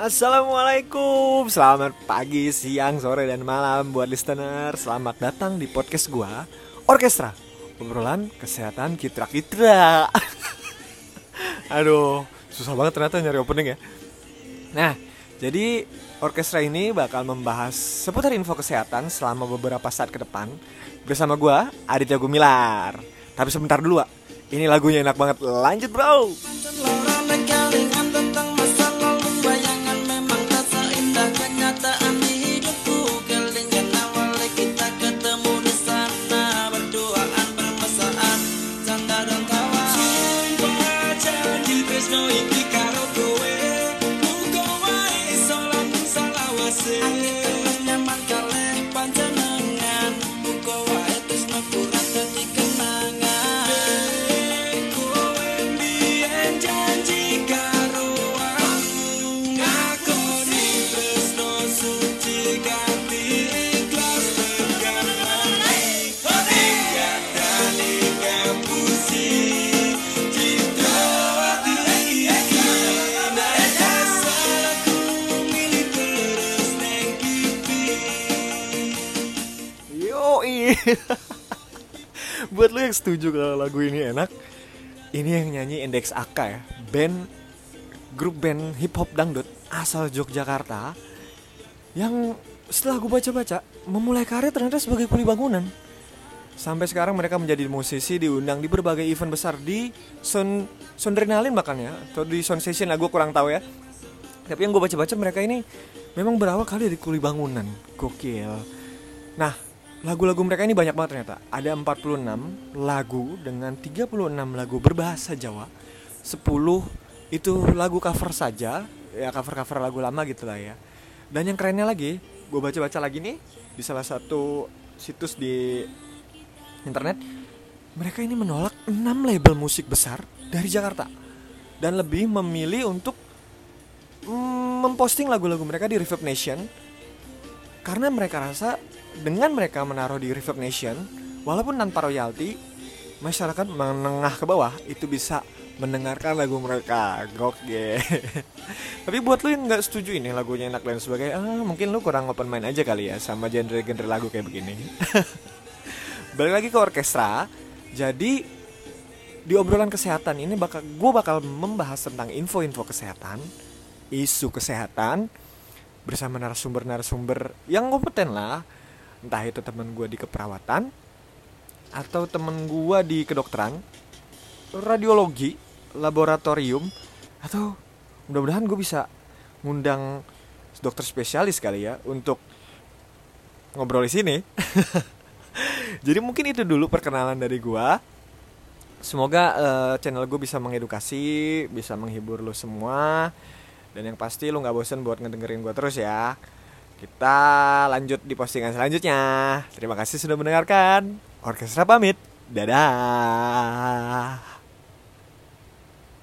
Assalamualaikum. Selamat pagi, siang, sore, dan malam Buat listener. Selamat datang di podcast gua Orkestra Obrolan kesehatan kitra-kitra Aduh Susah banget ternyata nyari opening ya. Nah Jadi Orkestra ini bakal membahas Seputar info kesehatan Selama beberapa saat ke depan Bersama gua Aditya Gumilar. Tapi sebentar dulu Wak. Ini lagunya enak banget. Lanjut bro Buat lo yang setuju kalau lagu ini enak Ini yang nyanyi Index AK ya. Band Grup band hip hop dangdut Asal Yogyakarta Yang setelah gue baca-baca Memulai karir ternyata sebagai kuli bangunan. Sampai sekarang mereka menjadi musisi diundang di berbagai event besar di Soundrenalin bahkan ya Atau di Sound Session lah gue kurang tahu ya. Tapi yang gue baca-baca mereka ini Memang berawal kali dari kuli bangunan. Gokil. Nah lagu-lagu mereka ini banyak banget ternyata. Ada 46 lagu dengan 36 lagu berbahasa Jawa. 10 itu lagu cover saja. Ya cover-cover lagu lama gitu lah ya. Dan yang kerennya lagi Gue baca-baca lagi nih Di salah satu situs di internet Mereka ini menolak 6 label musik besar dari Jakarta. Dan lebih memilih untuk mm, Memposting lagu-lagu mereka di Reverb Nation. Karena mereka rasa dengan mereka menaruh di Reverb Nation, walaupun tanpa royalti, masyarakat menengah ke bawah itu bisa mendengarkan lagu mereka. Gokil. Tapi buat lu yang nggak setuju ini lagunya enak dan sebagainya, ah, mungkin lu kurang open mind aja kali ya sama genre-genre lagu kayak begini. Balik lagi ke orkestra. Jadi di obrolan kesehatan ini bakal gue bakal membahas tentang info-info kesehatan, isu kesehatan bersama narasumber-narasumber yang kompeten lah entah itu temen gue di keperawatan atau temen gue di kedokteran radiologi laboratorium atau mudah-mudahan gue bisa ngundang dokter spesialis kali ya untuk ngobrol di sini. Jadi mungkin itu dulu perkenalan dari gue semoga uh, channel gue bisa mengedukasi bisa menghibur lo semua. Dan yang pasti lo nggak bosen buat ngedengerin gue terus ya kita lanjut di postingan selanjutnya. Terima kasih sudah mendengarkan. Orkestra pamit. Dadah.